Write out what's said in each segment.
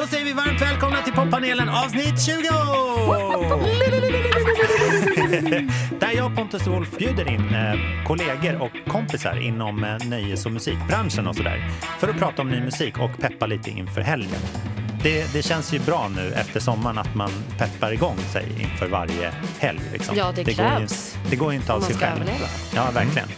Då säger vi varmt välkomna till poppanelen avsnitt 20! Där jag, Pontus Wolf, bjuder in eh, kollegor och kompisar inom eh, nöjes och musikbranschen och sådär för att prata om ny musik och peppa lite inför helgen. Det, det känns ju bra nu efter sommaren att man peppar igång sig inför varje helg. Liksom. Ja, det Går ju, krävs. det går ju inte av sig själv. överleva. Ja, verkligen.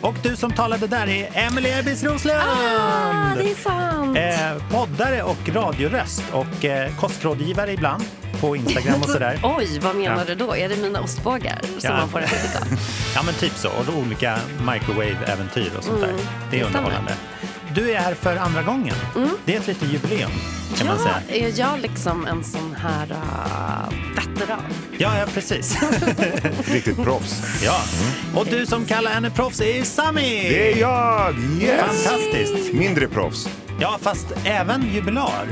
Och du som talade där är Emelie Ebbis Roslund! Ah, det är sant! Eh, poddare och radioröst och eh, kostrådgivare ibland på Instagram och sådär. Oj, vad menar Ja. du då? Är det mina ostbågar som Ja. man får äta? Ja men typ så. Och olika microwave-äventyr och sånt där. Mm, Det är det stämmer. Du är här för andra gången. Det är ett litet jubileum kan man Ja, säga. är jag liksom en sån här uh, veteran? Ja, ja precis. Riktigt proffs. ja. Och du som kallar henne proffs är Sami! Det är jag! Yes! Fantastiskt. Mindre proffs. Ja, fast även jubilar.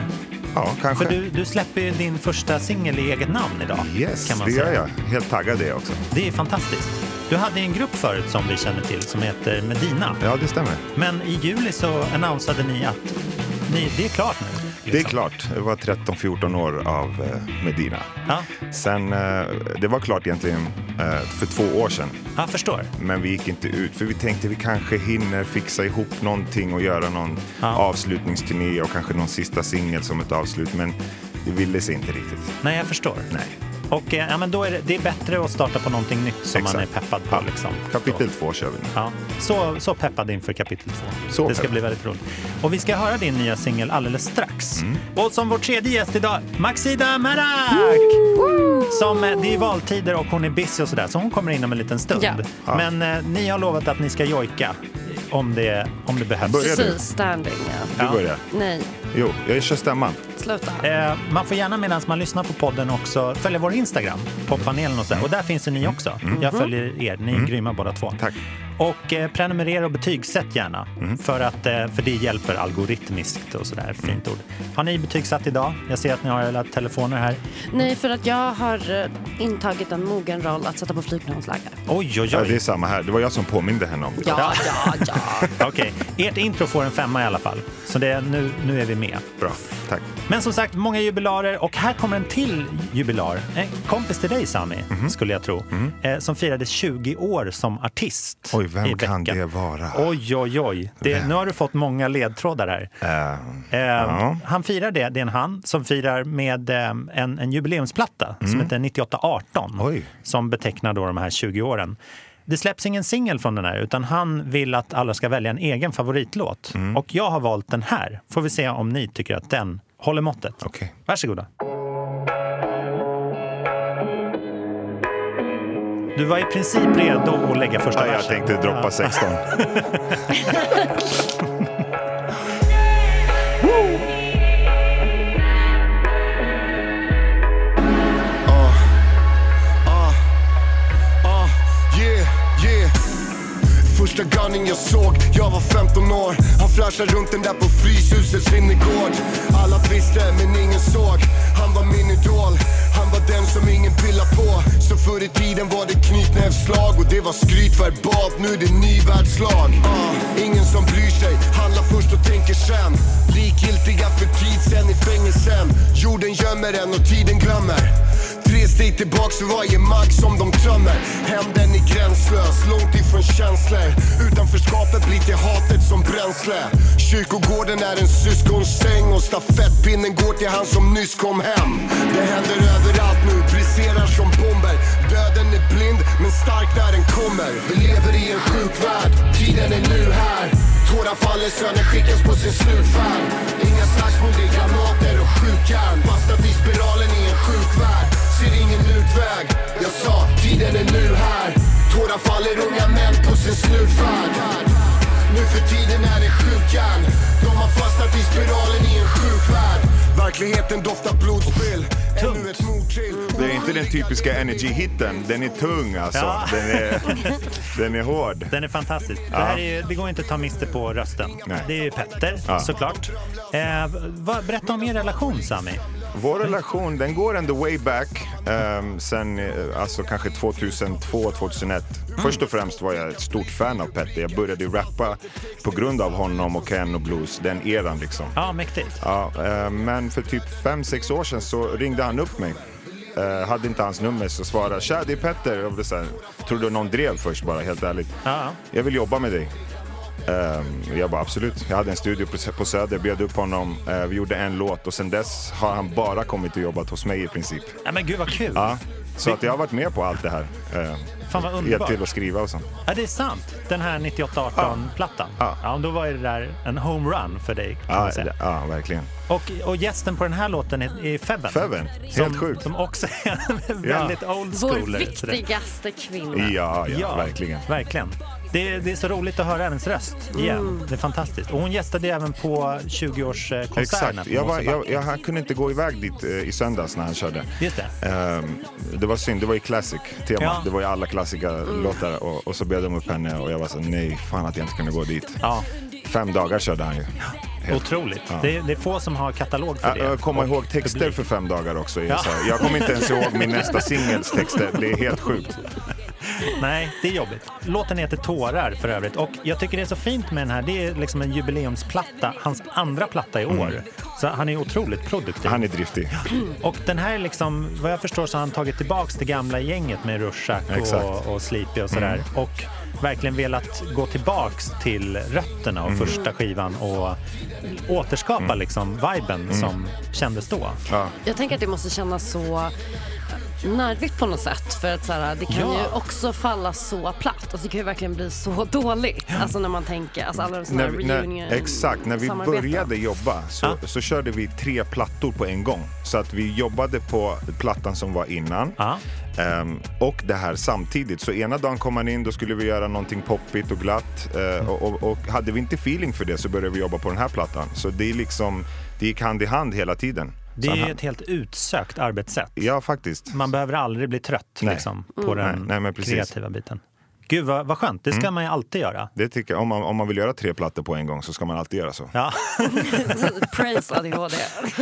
Ja, kanske. För du, du släpper ju din första singel i eget namn idag. Yes, kan man det säga. gör jag. Helt taggad det också. Det är fantastiskt. Du hade en grupp förut som vi känner till som heter Medina. Ja, det stämmer. Men i juli så annonsade ni att ni, det är klart nu. Det är liksom. klart. Det var 13-14 år av eh, Medina. Ja, Sen, eh, det var klart egentligen eh, för två år sedan. jag förstår. Men vi gick inte ut för vi tänkte vi kanske hinner fixa ihop någonting och göra någon Ja. avslutningsturné och kanske någon sista singel som ett avslut. Men det ville sig inte riktigt. Nej, jag förstår. Nej. Och eh, ja, men då är det, det är bättre att starta på någonting nytt som man är Exakt. peppad på. Ja. Liksom. Kapitel två kör vi nu. Ja, så, så peppad inför kapitel två. Så det ska bli väldigt roligt. Och vi ska höra din nya singel alldeles strax. Mm. Och som vår tredje gäst idag, Maxida Merak! Som, eh, det är valtider och hon är busy och sådär, så hon kommer in om en liten stund. Ja. Ja. Men eh, ni har lovat att ni ska jojka om det, om det behövs. Börja du. Precis, standing ja. Du börjar. Nej, Jo, jag kör stämman. Sluta. Eh, man får gärna medan man lyssnar på podden också följa vår Instagram, poppanelen och så. Och där finns ju ni också. Jag följer er, ni är grymma båda två. Tack. Och eh, prenumerera och betygsätt gärna, för, att, eh, för det hjälper algoritmiskt och sådär, fint ord. Har ni betygsatt idag? Jag ser att ni har era telefoner här. Nej, för att jag har eh, intagit en mogen roll att sätta på flygplansläge. Oj, oj, Ja, det är oj. samma här. Det var jag som påminde henne om det. Ja, ja, ja. Okej, ert intro får en femma i alla fall. Så det, nu, nu är vi med. Bra, tack. Men som sagt, många jubilarer och här kommer en till jubilar. En kompis till dig Sami, Mhm. skulle jag tro, eh, som firade 20 år som artist Oj, vem i kan det vara? Oj, oj, oj. Det, Vem? nu har du fått många ledtrådar här. Eh, Eh, ja. Han firar det, det är en han som firar med eh, en, en jubileumsplatta som heter 9818 Mm. Oj. som betecknar då de här 20 åren. Det släpps ingen singel från den här utan han vill att alla ska välja en egen favoritlåt. Mm. Och jag har valt den här. Får vi se om ni tycker att den håller måttet. Okej. Varsågoda. Du var i princip redo att lägga första Ja, jag versen. tänkte droppa 16. Ah, yeah, yeah. Första gunning jag såg, jag var 15 år Han flashade runt den där på Fryshusets innergård Alla visste men ingen såg Han var min idol han var den som ingen pillar på. Så förr i tiden var det knytnävsslag Och det var skryt verbalt, nu är det nyvärldslag Uh, ah, Ingen som bryr sig, handlar först och tänker sen. Likgiltiga för tid sen i fängelsen. Jorden gömmer en och tiden glömmer. Tre steg tillbaks för varje mark som de tömmer. Hämnden är gränslös, långt ifrån känslor. Utanförskapet blir till hatet som bränsle. Kyrkogården är en syskonsäng och stafettpinnen går till han som nyss kom hem. Det händer överallt nu, briserar som bomber. Döden är blind men stark när den kommer. Vi lever i en sjuk värld, tiden är nu här. Tårar faller, söner skickas på sin slutfärd. Inga slagsmål, det är granater och skjutjärn Fastnat i spiralen i en sjuk värld Ser ingen utväg Jag sa, tiden är nu här Tårar faller, unga män på sin slutfärd Nu för tiden är det skjutjärn De har fastnat i spiralen i en sjuk värld Verkligheten doftar blodspill Ännu ett mord till Det är inte den typiska energy-hitten. Den är tung alltså. Ja. Den, är, den är hård. Den är fantastisk. Det, här är, det går inte att ta miste på rösten. Nej. Det är ju Petter, Ja. såklart. Eh, vad, berätta om er relation, Sami. Vår relation den går ändå way back. Um, sen eh, alltså kanske 2002, 2001. Först och främst var jag ett stort fan av Petter. Jag började rappa på grund av honom och Ken och Blues, den eran liksom. Ja, mäktigt. Ja, eh, men för typ fem sex år sedan så ringde han upp mig. Eh, hade inte hans nummer så svarade Tja, det är Petter. Jag blev så här, trodde någon drev först bara, helt ärligt. Ja. Jag vill jobba med dig. Eh, jag bara absolut. Jag hade en studio på, Söder, bjöd upp honom. Eh, vi gjorde en låt och sen dess har han bara kommit och jobbat hos mig i princip. ja men gud vad kul. Ja, så att jag har varit med på allt det här. Eh, Fan vad hjälpt underbart. till att skriva och så. Ja, det är sant. Den här 98-18-plattan. Ja. Ja, då var det där en homerun för dig kan Ja, man säga. ja, verkligen. Och, och gästen på den här låten är, är Feven. Feven, helt som, sjukt. Som också är väldigt old Vår school. viktigaste kvinna. Ja, ja, verkligen. Verkligen. Det är, det är så roligt att höra hennes röst igen. Mm. Det är fantastiskt. Och hon gästade även på 20-årskonserterna Exakt. Jag, var, Mosebacke. jag, jag kunde inte gå iväg dit eh, i söndags när han körde. Just det. Ehm, det var synd, det var ju classic-tema. Ja. Det var ju alla klassiska Mm. låtar och, och så bjöd de upp henne och jag var så nej, fan att jag inte kunde gå dit. Ja, Fem dagar körde han ju. Helt- otroligt. Ja. Det, är- det är få som har katalog för Ja, det. Jag kommer ihåg texter publik. för fem dagar också. Ja. Jag kommer inte ens ihåg min nästa singels texter. Det är helt sjukt. Nej, det är jobbigt. Låten heter Tårar för övrigt. Och jag tycker det är så fint med den här. Det är liksom en jubileumsplatta. Hans andra platta i år. Så han är otroligt produktiv. Mm. Han är driftig. Och den här är liksom, vad jag förstår så har han tagit tillbaks det gamla gänget med Rushak och, och Sleepy och sådär. Mm. Och verkligen velat gå tillbaks till rötterna och Mm. första skivan och återskapa liksom viben Mm. som kändes då. Ja. Jag tänker att det måste kännas så nervigt på något sätt. För att så här, det kan Ja. ju också falla så platt. Alltså, det kan ju verkligen bli så dåligt. Alltså när man tänker, alltså alla sådana reunion exakt, när vi samarbeten. började jobba så, Ja. så körde vi tre plattor på en gång. Så att vi jobbade på plattan som var innan. Ja. Ehm, och det här samtidigt. Så ena dagen kom han in, då skulle vi göra någonting poppigt och glatt. Eh, och, och, och hade vi inte feeling för det så började vi jobba på den här plattan. Så det är liksom, det gick hand i hand hela tiden. Det är ju ett helt utsökt arbetssätt. Ja, faktiskt. Man behöver aldrig bli trött Nej. liksom, på den Nej, nej, kreativa biten. Gud vad, vad skönt, det ska man ju alltid göra. Det tycker jag, om, man, om man vill göra tre plattor på en gång så ska man alltid göra så. Ja. Praise ADHD.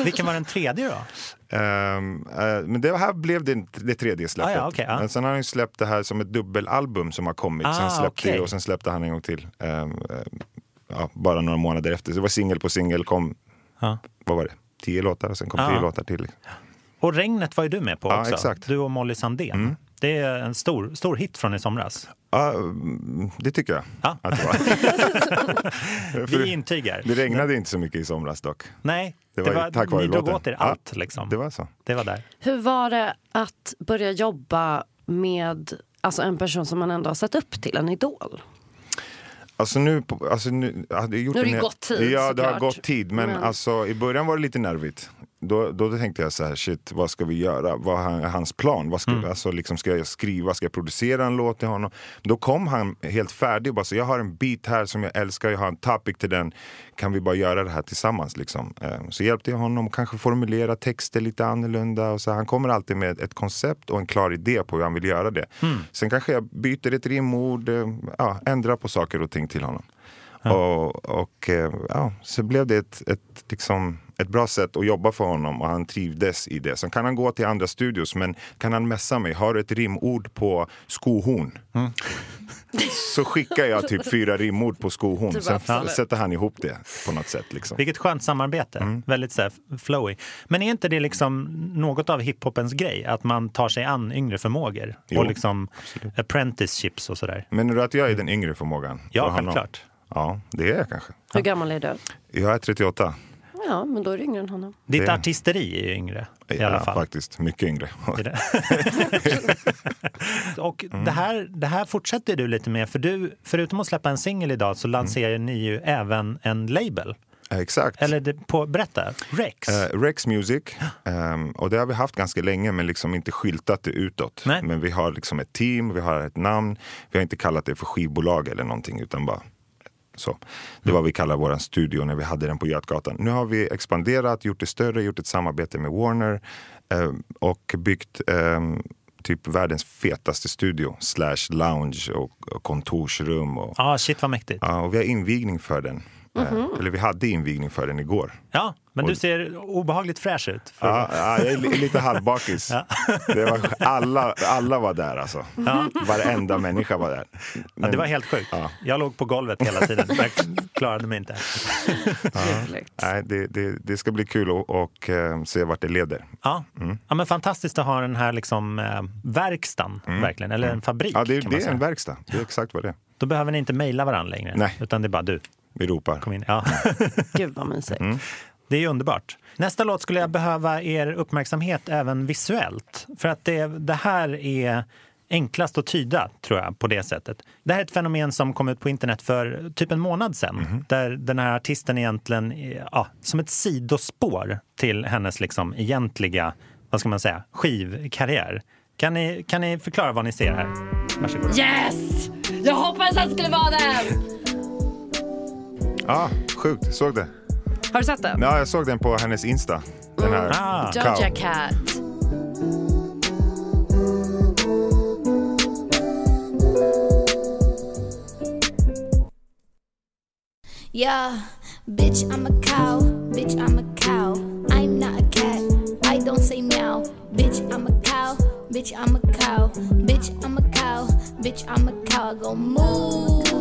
Vilken var den tredje då? Ehm, eh, men det här blev det, det tredje släppet. Ah, ja, okej, ja. Men sen har han ju släppt det här som ett dubbelalbum som har kommit. Ah, sen släppte okej. och sen släppte han en gång till. Ehm, eh, ja, bara några månader efter. Så det var singel på singel, kom, Ja. vad var det? Tio låtar och sen kom Ah. tio låtar till. Och Regnet var ju du med på också. exakt. Du och Molly Sandén. Det är en stor, stor hit från i somras. Ja, mm, det tycker jag Ja. att det var. Vi intygar. det regnade inte så mycket i somras dock. Nej, Det det var var, ju tack vare ni drog låten. åt er Ja, allt. Liksom. Det var så. det var där. Hur var det att börja jobba med alltså en person som man ändå har sett upp till, en idol? Alltså nu, alltså nu, jag hade gjort Nu har det en- gått tid, Ja, det har såklart. gått tid. Men, Men- Alltså, i början var det lite nervigt. Då, då tänkte jag så här, shit, vad ska vi göra? Vad är hans plan? Vad ska, alltså, liksom, ska jag skriva? Ska jag producera en låt till honom? Då kom han helt färdig och bara så, jag har en beat här som jag älskar, jag har en topic till den. Kan vi bara göra det här tillsammans? Liksom? Eh, Så hjälpte jag honom kanske formulera texter lite annorlunda. Och så han kommer alltid med ett koncept och en klar idé på hur han vill göra det. Sen kanske jag byter ett rimord, eh, ja, ändrar på saker och ting till honom. Och, och eh, ja, så blev det ett, ett, liksom, ett bra sätt att jobba för honom och han trivdes i det. Sen kan han gå till andra studios, men kan han messa mig? Har du ett rimord på skohorn? Så skickar jag typ fyra rimord på skohorn. Bara, Sen absolut. sätter han ihop det på något sätt. Liksom. Vilket skönt samarbete. Mm. Väldigt så här, flowy. Men är inte det liksom något av hiphopens grej? Att man tar sig an yngre förmågor? Jo, och liksom apprenticeships och sådär. Menar du att jag är den yngre förmågan? Ja, självklart. Ja, det är jag kanske. Hur gammal är du? Jag är 38. Ja, men då är du yngre än honom. Ditt Det- artisteri är ju yngre i ja, alla fall. faktiskt. Mycket yngre. Det det. och det, här, det här fortsätter du lite med, för du, förutom att släppa en singel idag så lanserar ni ju även en label. Exakt. Eller det, på, berätta, Rex. Eh, Rex Music. Ehm, och det har vi haft ganska länge men liksom inte skyltat det utåt. Nej. Men vi har liksom ett team, vi har ett namn. Vi har inte kallat det för skivbolag eller någonting utan bara så. Det var vad vi kallar vår studio när vi hade den på Götgatan. Nu har vi expanderat, gjort det större, gjort ett samarbete med Warner ehm, och byggt ehm, typ världens fetaste studio slash lounge och, och kontorsrum. Och, Ja, shit vad mäktigt. Ja, och vi har invigning för den Eh, Eller vi hade invigning för den igår. Ja, men du ser obehagligt fräsch ut. För... Ja, ja, jag är li- lite halvbakis. Det var, alla, alla var där alltså. Varenda människa var där. Ja, det var helt sjukt. Ja. Jag låg på golvet hela tiden. Jag klarade mig inte. Nej, det, det, det ska bli kul att och, eh, se vart det leder. Ja. ja, men fantastiskt att ha den här liksom, eh, verkstaden, verkligen. Eller en fabrik. Ja, det, det är en verkstad. Det är exakt vad det är. Då behöver ni inte mejla varandra längre. Nej. Utan det är bara du. Vi ropar. Kom in. Ja. Gud vad mysigt. Mm. Det är ju underbart. Nästa låt skulle jag behöva er uppmärksamhet även visuellt. För att det, det här är enklast att tyda, tror jag, på det sättet. Det här är ett fenomen som kom ut på internet för typ en månad sedan. Mhm. Där den här artisten egentligen, ja, som ett sidospår till hennes liksom egentliga, vad ska man säga, skivkarriär. Kan ni, kan ni förklara vad ni ser här? Varsågoda. Yes! Jag hoppades att det skulle vara den! Ja, sjukt. Såg det? Har du sett den? Ja, jag såg den på hennes Insta. Den här Ah. Doja Cow. Cat. Yeah, bitch, I'm a cow. Bitch, I'm a cow. I'm not a cat. I don't say meow. Bitch, I'm a cow. Bitch, I'm a cow. Bitch, I'm a cow. Bitch, I'm a cow. I go moo. Moo.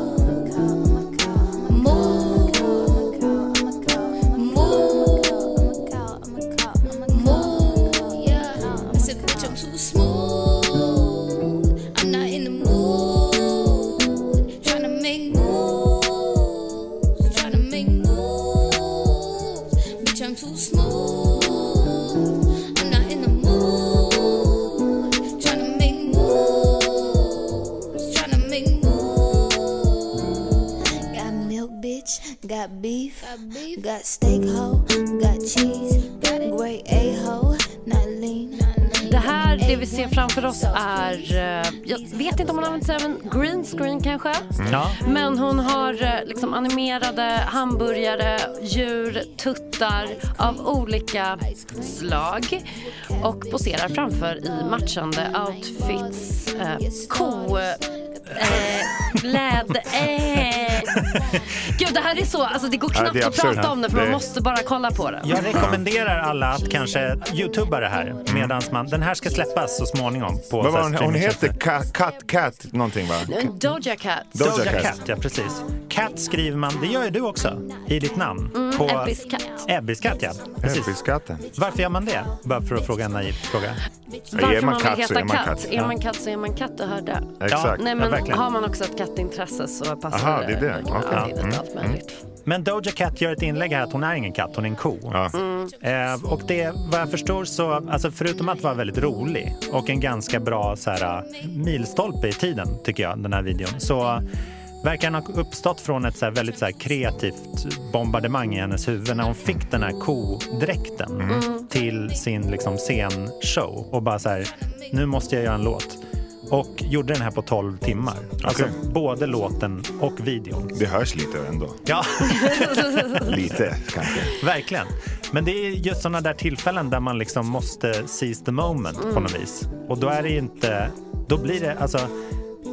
Ser framför oss är, eh, jag vet inte om hon använder sig av en green screen kanske. Ja. Men hon har eh, liksom animerade hamburgare, djur, tuttar av olika slag och poserar framför i matchande outfits. Eh, ko... Eh, läd... Eh. Gud, det här är så... Alltså, det går Ja, knappt det att prata absurt. om det för man Det- måste bara kolla på det. Jag rekommenderar alla att kanske youtuba det här medans man, den här ska släppas så småningom på här hon, hon heter Cat, Cat, Cat någonting va? Doja Cat. Doja Doja Cat. Cat, ja precis. Cat skriver man, det gör ju du också, i ditt namn. på Ebbis katt. Ebbis katt, ja. Precis. Ebbis-katten. Varför gör man det? Bara för att fråga en naiv fråga. Varför är man man vill heta är man katt. Är man katt så är man katt, det hörde jag. Exakt. Nej Ja, men verkligen. har man också ett kattintresse så passar Aha, det är det. Okej. alltid Mm, allt möjligt. Men Doja Cat gör ett inlägg här att hon är ingen katt, hon är en ko. Ja. Eh, och det, vad jag förstår så, alltså förutom att vara väldigt rolig och en ganska bra så här, milstolpe i tiden, tycker jag, den här videon, så verkar den ha uppstått från ett så här, väldigt så här, kreativt bombardemang i hennes huvud när hon fick den här kodräkten till sin liksom, scenshow och bara så här, nu måste jag göra en låt. Och gjorde den här på 12 timmar. Alltså både låten och videon. Det hörs lite ändå. Ja. Lite kanske. Verkligen. Men det är just sådana där tillfällen där man liksom måste seize the moment på något vis. Och då är det inte, då blir det, alltså,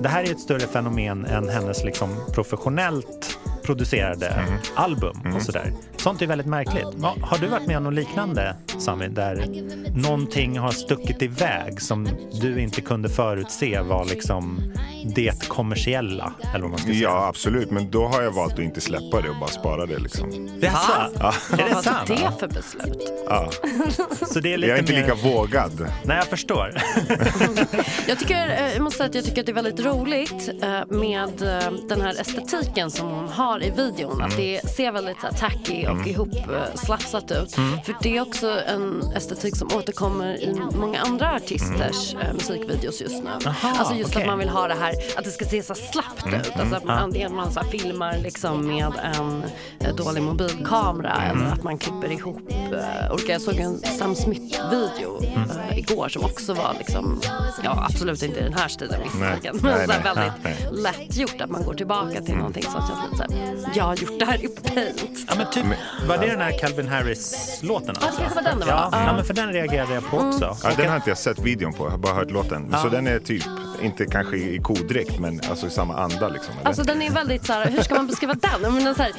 det här är ett större fenomen än hennes liksom professionellt producerade album och sådär. Sånt är väldigt märkligt. Ja, Har du varit med om något liknande, Sami, där någonting har stuckit iväg som du inte kunde förutse var liksom det kommersiella? Eller vad man ska säga. Ja, absolut. Men då har jag valt att inte släppa det och bara spara det. Liksom. Jaså? Är Vad det var sant? det för beslut? Ja. Så det är lite Jag är inte mer... lika vågad. Nej, jag förstår. Jag, tycker, eh, jag måste säga att jag tycker att det är väldigt roligt eh, med eh, den här estetiken som hon har i videon. Att det ser väldigt tacky och ihopslafsat ut. För det är också en estetik som återkommer i många andra artisters eh, musikvideos just nu. alltså just okej. att man vill ha det här, att det ska se så slappt ut. Alltså att man, antingen man så filmar liksom med en eh, dålig mobilkamera eller att man klipper ihop eh, olika. Jag såg en Sam Smith-video eh, igår som också var liksom, ja absolut inte i den här stilen visserligen, men Nej, så väldigt nej. lätt gjort att man går tillbaka till någonting som känns lite så här, jag har gjort det här i paint. Ja, men typ, var det den här Calvin Harris-låten? Ja, det kanske var den det var. Ja, Ja. ja, men för den reagerade jag på också. Ja, den har inte jag sett videon på, jag har bara hört låten. Så den är typ inte kanske i kodräkt, men alltså i samma anda. Liksom, eller? Alltså den är väldigt så här, hur ska man beskriva den? Men den är så här,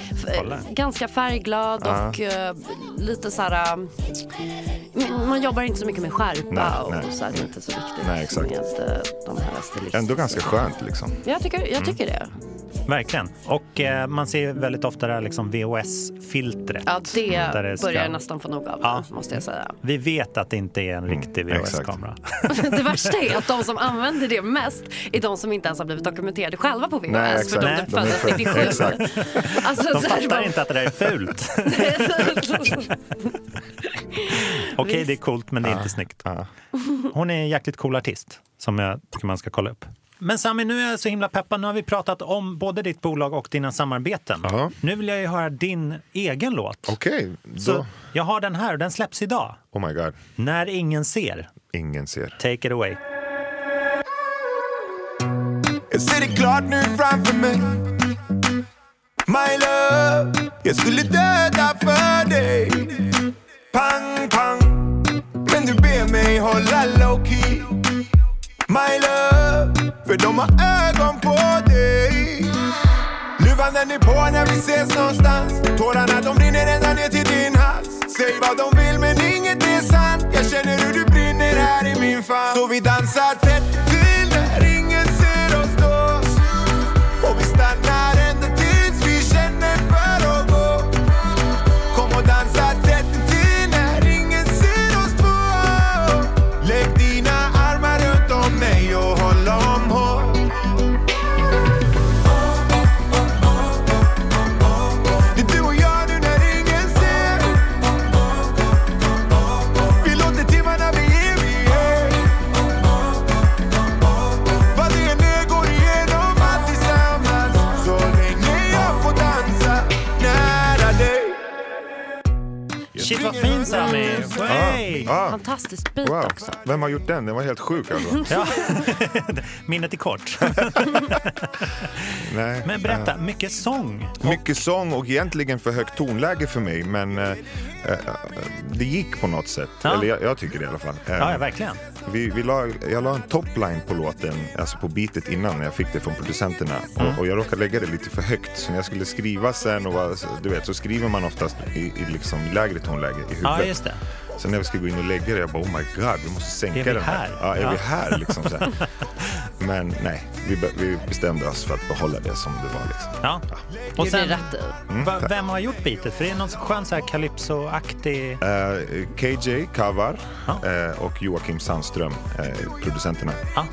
ganska färgglad och eh, lite så här... eh, man jobbar inte så mycket med skärpa Nej, och nej. så här, det är inte så viktigt Nej, exakt. med eh, de här stilistiska. Ändå ganska skönt liksom. Jag tycker, jag tycker det. Verkligen. Och eh, man ser väldigt ofta det här liksom VHS-filtret. Ja, det, Där det ska- börjar jag nästan få nog av, Ja. måste jag säga. Vi vet att det inte är en riktig Mm, exakt. VHS-kamera. Det värsta är att de som använder det mest är de som inte ens har blivit dokumenterade själva på VHS Nej, för de De är föddes för- 97. exakt. Alltså, De fattar inte att det där är fult. Okej, det är coolt, men det är inte snyggt. Hon är en jäkligt cool artist som jag tycker man ska kolla upp. Men Sami, nu är jag så himla peppad. Nu har vi pratat om både ditt bolag och dina samarbeten. Ja. Nu vill jag ju höra din egen låt. Okej, Så då... jag har den här och den släpps idag. Oh my god, När ingen ser. ingen ser. Take it away. Jag ser det klart nu framför mig My love Jag skulle döda för dig Pang, pang Men du ber mig hålla low key My love för de har ögon på dig. Luvan den är på när vi ses någonstans. Tårarna de rinner ända ner till din hals. Säg vad de vill men inget är sant. Jag känner hur du brinner här i min famn. Så vi dansar tätt. Sami! Hey! Ah, Fantastiskt beat wow. också. Vem har gjort den? Den var helt sjuk alltså. Ja. Minnet är kort. Nej. Men berätta, mycket sång. Mycket sång och egentligen för högt tonläge för mig, men eh, eh, det gick på något sätt. Ja. Eller jag, jag tycker det i alla fall. Ja, ja verkligen. Vi, vi la, jag la en topline på låten, alltså på beatet innan när jag fick det från producenterna. Mm. Och, och jag råkade lägga det lite för högt. Så när jag skulle skriva sen, och var, du vet, så skriver man oftast i, i liksom lägre tonläge i huvudet. Ja, just det. Sen när jag ska gå in och lägga det, jag bara oh my god, vi måste sänka den här. här? Ja, är Ja. vi här liksom? Så här. Men nej, vi, be- vi bestämde oss för att behålla det som det var. Liksom. Ja. Och Gjorde ni sen, va, vem har gjort beatet? För det är någon skön så här calypso-aktig... Eh, KJ Kavar Ja. eh, och Joakim Sandström, eh, producenterna. Ja.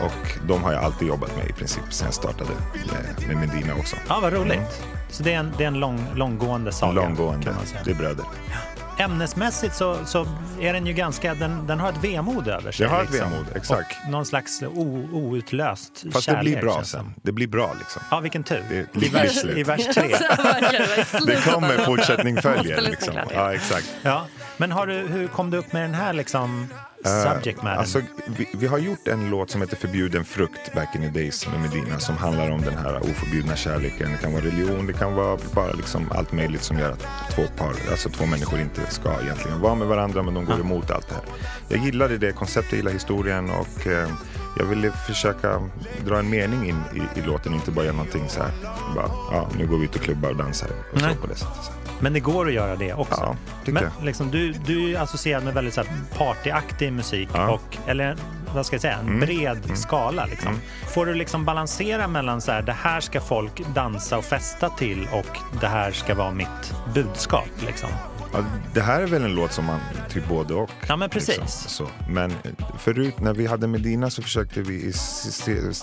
Och de har jag alltid jobbat med i princip sen jag startade med, med Medina också. ja, vad roligt. Så det är en, det är en lång, långgående saga. Långgående, Kan man säga. det är bröder. Ämnesmässigt så, så är den ju ganska, den, den har ett vemod över sig. Den har ett vemod, exakt. Och någon slags o, outlöst Fast kärlek. det blir bra det sen. Det blir bra liksom. Ja, vilken tur. Det är I, vers. I vers tre. Verkligen, det Det kommer fortsättning följer. Liksom. Ja, exakt. Ja. Men har du, hur kom du upp med den här liksom, subject matter? Alltså, vi, vi har gjort en låt som heter Förbjuden frukt back in the days med Medina som handlar om den här oförbjudna kärleken. Det kan vara religion, det kan vara bara liksom allt möjligt som gör att två, par, alltså två människor inte ska egentligen vara med varandra men de går emot allt det här. Jag gillade det konceptet, jag gillar historien och eh, jag ville försöka dra en mening in i, i låten inte bara göra någonting så här. Bara, ja, nu går vi ut och klubbar och dansar och så på det sättet. Men det går att göra det också. Ja, Men liksom, du, du är associerad med väldigt så här, partyaktig musik Ja. Mm. och, eller vad ska jag säga, en bred skala. Liksom. Får du liksom balansera mellan så här, det här ska folk dansa och festa till och det här ska vara mitt budskap? Liksom. Ja, det här är väl en låt som man typ både och. Ja, men precis. Liksom, så. Men eh, förut när vi hade Medina så försökte vi i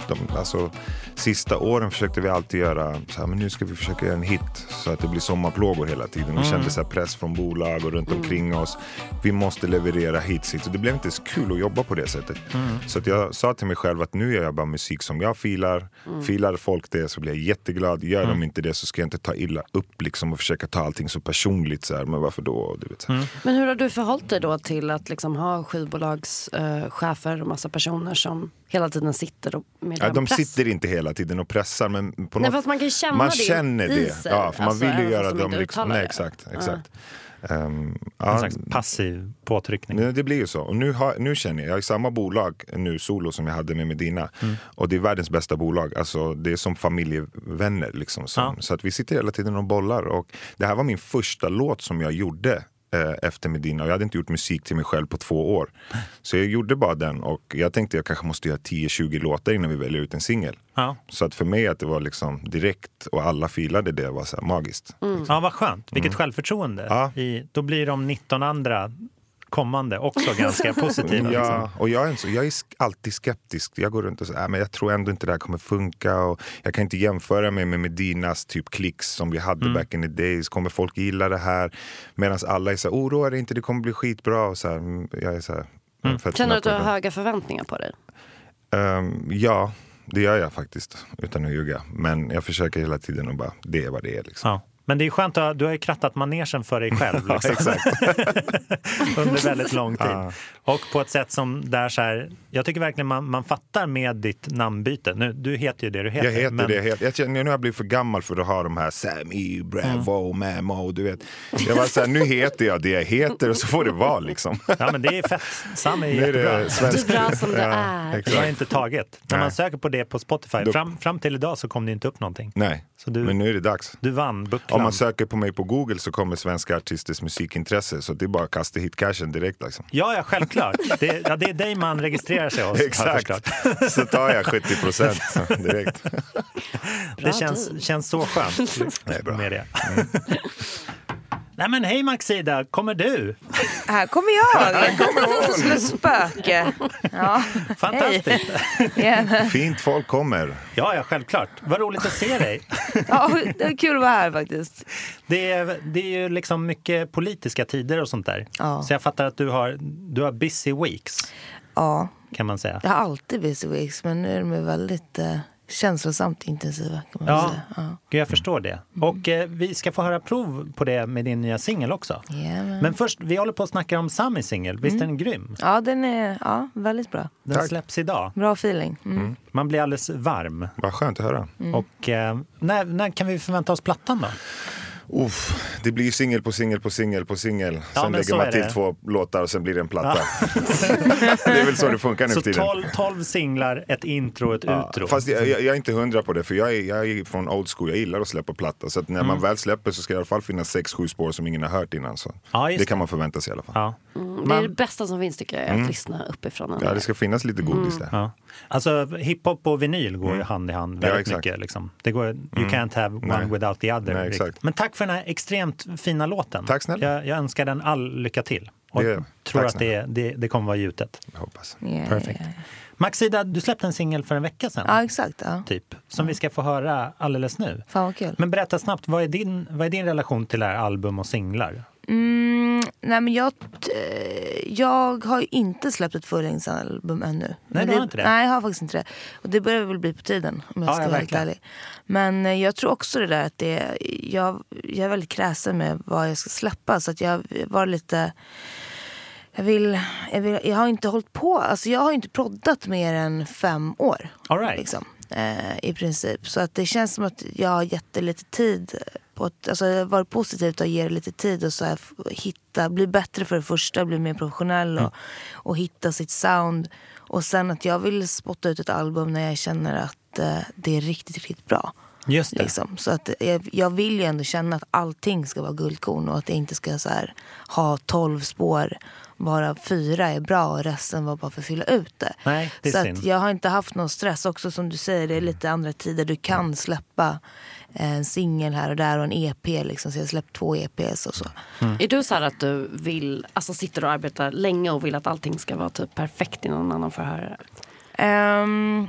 de, alltså, sista åren försökte vi alltid göra så här, men nu ska vi försöka göra en hit så att det blir sommarplågor hela tiden. Mm. Vi kände så här press från bolag och runt omkring oss. Vi måste leverera hits hit. Och det blev inte så kul att jobba på det sättet. Mm. Så att jag sa till mig själv att nu gör jag bara musik som jag filar. Filar folk det så blir jag jätteglad. Gör Mm. de inte det så ska jag inte ta illa upp liksom, och försöka ta allting så personligt. Så här, men varför då? Du vet. Mm. Men hur har du förhållit dig då till att liksom ha skivbolagschefer eh, och massa personer som hela tiden sitter och med Ja, de press? sitter inte hela tiden och pressar men på Nej, något, fast man kan ju känna man det känner det. Ja, för alltså, man vill ju göra de dem liksom, nej det. exakt, Ja. Ehm, En ja, slags passiv påtryckning. Det blir ju så. Och nu, har, nu känner jag, jag i samma bolag nu solo som jag hade med Medina. Mm. Och det är världens bästa bolag. Alltså, det är som familjevänner. Liksom, som, Ja. Så att vi sitter hela tiden och bollar. Och det här var min första låt som jag gjorde efter Medina. Och jag hade inte gjort musik till mig själv på två år. Så jag gjorde bara den. Och jag tänkte jag kanske måste göra 10-20 låtar innan vi väljer ut en singel. Ja. Så att för mig att det var liksom direkt och alla filade det var så magiskt. ja, vad skönt. Vilket självförtroende. Mm. Ja. I, då blir de 19 andra kommande också ganska positiva. Ja, Liksom. och jag är, så, jag är alltid skeptisk. Jag går runt och säger, "Äh, men jag tror ändå inte det här kommer funka. Och jag kan inte jämföra mig med Medinas typ klicks som vi hade Mm. back in the days. Kommer folk gilla det här? Medan alla är så här, oroa dig inte, det kommer bli skitbra. Och så här, mm, jag är så här, Mm. Känner du att du har höga förväntningar på dig? Ehm, ja, det gör jag faktiskt. Utan att ljuga. Men jag försöker hela tiden att bara, det är vad det är. Liksom. Ja. Men det är skönt att du har ju krattat manegen för dig själv liksom, under väldigt lång tid. Ja. Och på ett sätt som där så här, jag tycker verkligen man, man fattar med ditt namnbyte. Nu, du heter ju det du heter. Jag heter men, det. Helt. Jag känner, nu har jag blivit för gammal för att ha de här Sammy, Bravo, Mm. Mamo, du vet. Jag var så här, nu heter jag det jag heter och så får det vara liksom. Ja men det är fett. Sam är Nu är jättebra. det svensk- Du är bra som du Ja, är. Det exakt. har inte taget. När man Nej. söker på det på Spotify, Då- fram, fram till idag så kom det inte upp någonting. Nej, Så du, men nu är det dags. du vann bucklan. Om man söker på mig på Google så kommer svenska artisters musikintresse. Så det är bara att kasta hit cashen direkt. Liksom. Ja, ja, självklart. Det, ja, det är dig man registrerar sig hos. Exakt. Så tar jag 70 procent direkt. Det känns, känns så skönt Det med det. Nej men hej Maxida, kommer du? Här kommer jag! Som ett spöke. Ja, Fantastiskt. hej. Fint folk kommer. Ja, ja, självklart. Vad roligt att se dig. Ja, det är kul att vara här faktiskt. Det är, det är ju liksom mycket politiska tider och sånt där. Ja. Så jag fattar att du har, du har busy weeks, Ja, kan man säga. jag har alltid busy weeks men nu är de väldigt eh, känslosamt intensiva kan man Ja, säga. Ja. Gud, jag förstår det. Och eh, vi ska få höra prov på det med din nya singel också. Jajamän. Men först, vi håller på att snacka om Samis singel. Visst är den grym? ja, den är ja, väldigt bra. Den Tack. släpps idag. Bra feeling. Mm. Man blir alldeles varm. Vad skönt att höra. Och eh, när, när kan vi förvänta oss plattan då? Uff, det blir ju singel på singel på singel på singel. Ja, sen så lägger man till det. två låtar och sen blir det en platta. det är väl så det funkar nu Så för tiden. 12, 12 singlar, ett intro och ett Ja, utro. Fast jag, jag, jag är inte hundra på det, för jag är, jag är från old school. Jag gillar att släppa platta. Så när Mm. man väl släpper så ska det i alla fall finnas sex, sju spår som ingen har hört innan. Så Ja, det kan man förvänta sig i alla fall. Ja. Det är det bästa som finns tycker jag, att lyssna uppifrån. Mm. Ja, det ska finnas lite godis där. Ja. Alltså hiphop och vinyl går ju hand i hand Mm. Ja, väldigt exakt. mycket. Liksom. Det går, you can't have one Nej. without the other. Nej, exakt. Men tack för den här extremt fina låten. Tack snälla. Jag, jag önskar den all lycka till. Och Det- tror tack att det, det, det kommer vara gjutet. Jag hoppas. Ja, ja, Perfekt. ja. Maxida, du släppte en singel för en vecka sedan. ja, exakt. Ja. Typ, som vi ska få höra alldeles nu. Fan vad kul. Men berätta snabbt, vad är din, vad är din relation till det här album och singlar? Mm, nej men jag, eh, jag har ju inte släppt ett fullängdsalbum ännu. Men du har inte det? Nej, jag har faktiskt inte det. Och det börjar väl bli på tiden om jag Ja, ska ja, vara helt ärlig. Men eh, jag tror också det där att det, jag, jag är väldigt kräsen med vad jag ska släppa. Så att jag var lite... Jag, vill, jag, vill, jag har inte hållit på, alltså jag har inte proddat mer än fem år. All right. Liksom, eh, I princip. Så att det känns som att jag har gett det lite tid. På att, alltså varit positivt att ge det lite tid och så här, hitta, bli bättre för det första, bli mer professionell och, och hitta sitt sound. Och sen att jag vill spotta ut ett album när jag känner att eh, det är riktigt, riktigt bra. Just det. Liksom. Så att jag, jag vill ju ändå känna att allting ska vara guldkorn och att jag inte ska så här, ha tolv spår varav fyra är bra och resten var bara för att fylla ut det. Nej, det så jag har inte haft någon stress. Också som du säger, det är lite andra tider. Du kan släppa en singel här och där och en EP. Liksom. Så jag har släppt två EPs och så. Är du så här att du vill, alltså sitter och arbetar länge och vill att allting ska vara typ perfekt innan någon annan får höra det? Ehm,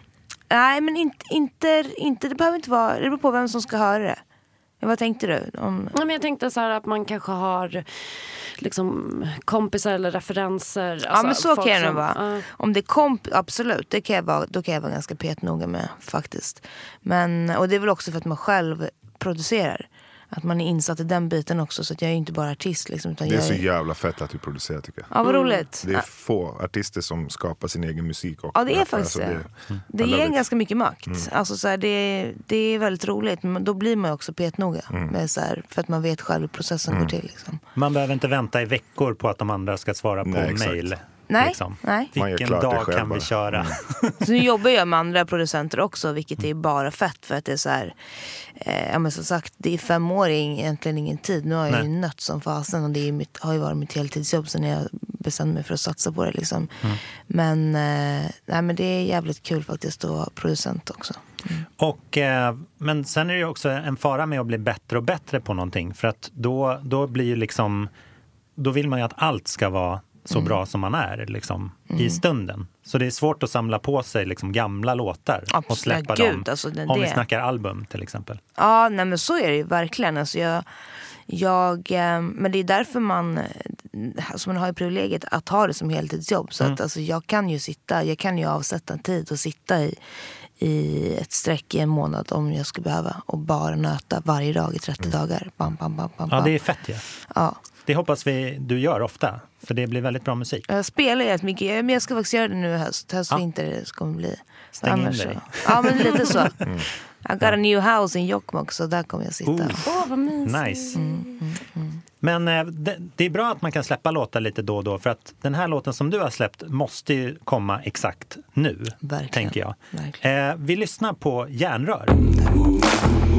nej, men inte, inte, inte, det behöver inte vara... Det beror på vem som ska höra det. Vad tänkte du? Om, Nej, men jag tänkte så här att man kanske har liksom kompisar eller referenser. Ja alltså men så kan det som- vara. Ja. Om det är komp, absolut, det kan jag vara, då kan jag vara ganska petnoga med faktiskt. Men, och det är väl också för att man själv producerar. Att man är insatt i den biten också. Så att jag är inte bara artist liksom. Utan Det är jag så jävla fett att du producerar tycker jag. Ja, vad roligt. Det är få artister som skapar sin egen musik. Och Ja, det är rappar. faktiskt Alltså, det. I Det ger it. ganska mycket makt. Alltså, så här, det, det är väldigt roligt. Men då blir man ju också petnoga. Med, så här, för att man vet själv hur processen går till. Liksom. Man behöver inte vänta i veckor på att de andra ska svara på Nej, mejl. Nej, Liksom. nej. Man gör Vilken klart det dag själv kan vi bara. köra? Så nu jobbar jag med andra producenter också, vilket är bara fett. För att det är så här, eh, ja, men som sagt, det är fem år är egentligen ingen tid. Nu har jag ju nött som fasen och det är mitt, har ju varit mitt heltidsjobb sen jag bestämde mig för att satsa på det. Liksom. Men, eh, nej, men det är jävligt kul faktiskt att vara producent också. Och, eh, men sen är det ju också en fara med att bli bättre och bättre på någonting. För att då, då blir ju liksom, då vill man ju att allt ska vara så Mm. bra som man är liksom, i stunden. Så det är svårt att samla på sig liksom, gamla låtar och Absolut. släppa Gud, dem. alltså, det- Om vi snackar album till exempel. Ja, nej, men så är det ju verkligen. Alltså jag, jag, eh, men det är därför man, alltså man har ju privilegiet att ha det som heltidsjobb. Så att, alltså, jag kan ju sitta, jag kan ju avsätta tid och sitta i, i ett streck i en månad om jag skulle behöva. Och bara nöta varje dag i 30 dagar. Bam, bam, bam, bam, Ja, bam. det är fett ju. ja. Det hoppas vi du gör ofta, för det blir väldigt bra musik. Jag spelar jävligt mycket, men jag ska faktiskt göra det nu i höst. Höst, Ja. vinter så kommer det bli. Stäng in Annars dig. så- Ja, men lite så. I got a new house in Jokkmokk, så där kommer jag sitta. Oh. Åh, vad mysigt. Nice. Mm, Men eh, det, det är bra att man kan släppa låtar lite då och då för att den här låten som du har släppt måste ju komma exakt nu, Verkligen. tänker jag. Verkligen. Eh, vi lyssnar på Järnrör. Ah,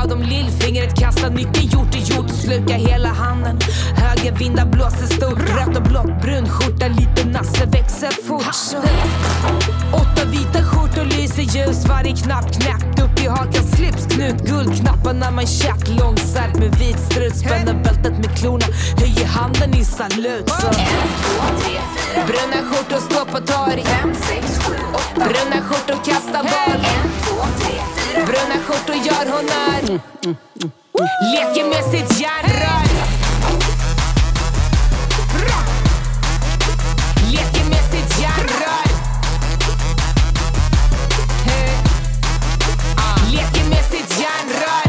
gav dem lillfingret, kastade nyckeln, gjort är gjort, sluka hela handen. Högervindar blåser stort, rött och blått, brun skjorta, lite nasse växer fort. Åtta vita skjortor lyser ljus, varje knapp knäppt upp i hakan, slipsknut, guldknapparna man kärt, långsärk med vit strut, spänner bältet med klorna, höjer handen i salut. Så. Bruna skjortor står på torg. Bruna skjortor kastar boll. Bruna skjortor gör honnör. Leker. Leker med sitt sitt järnrör.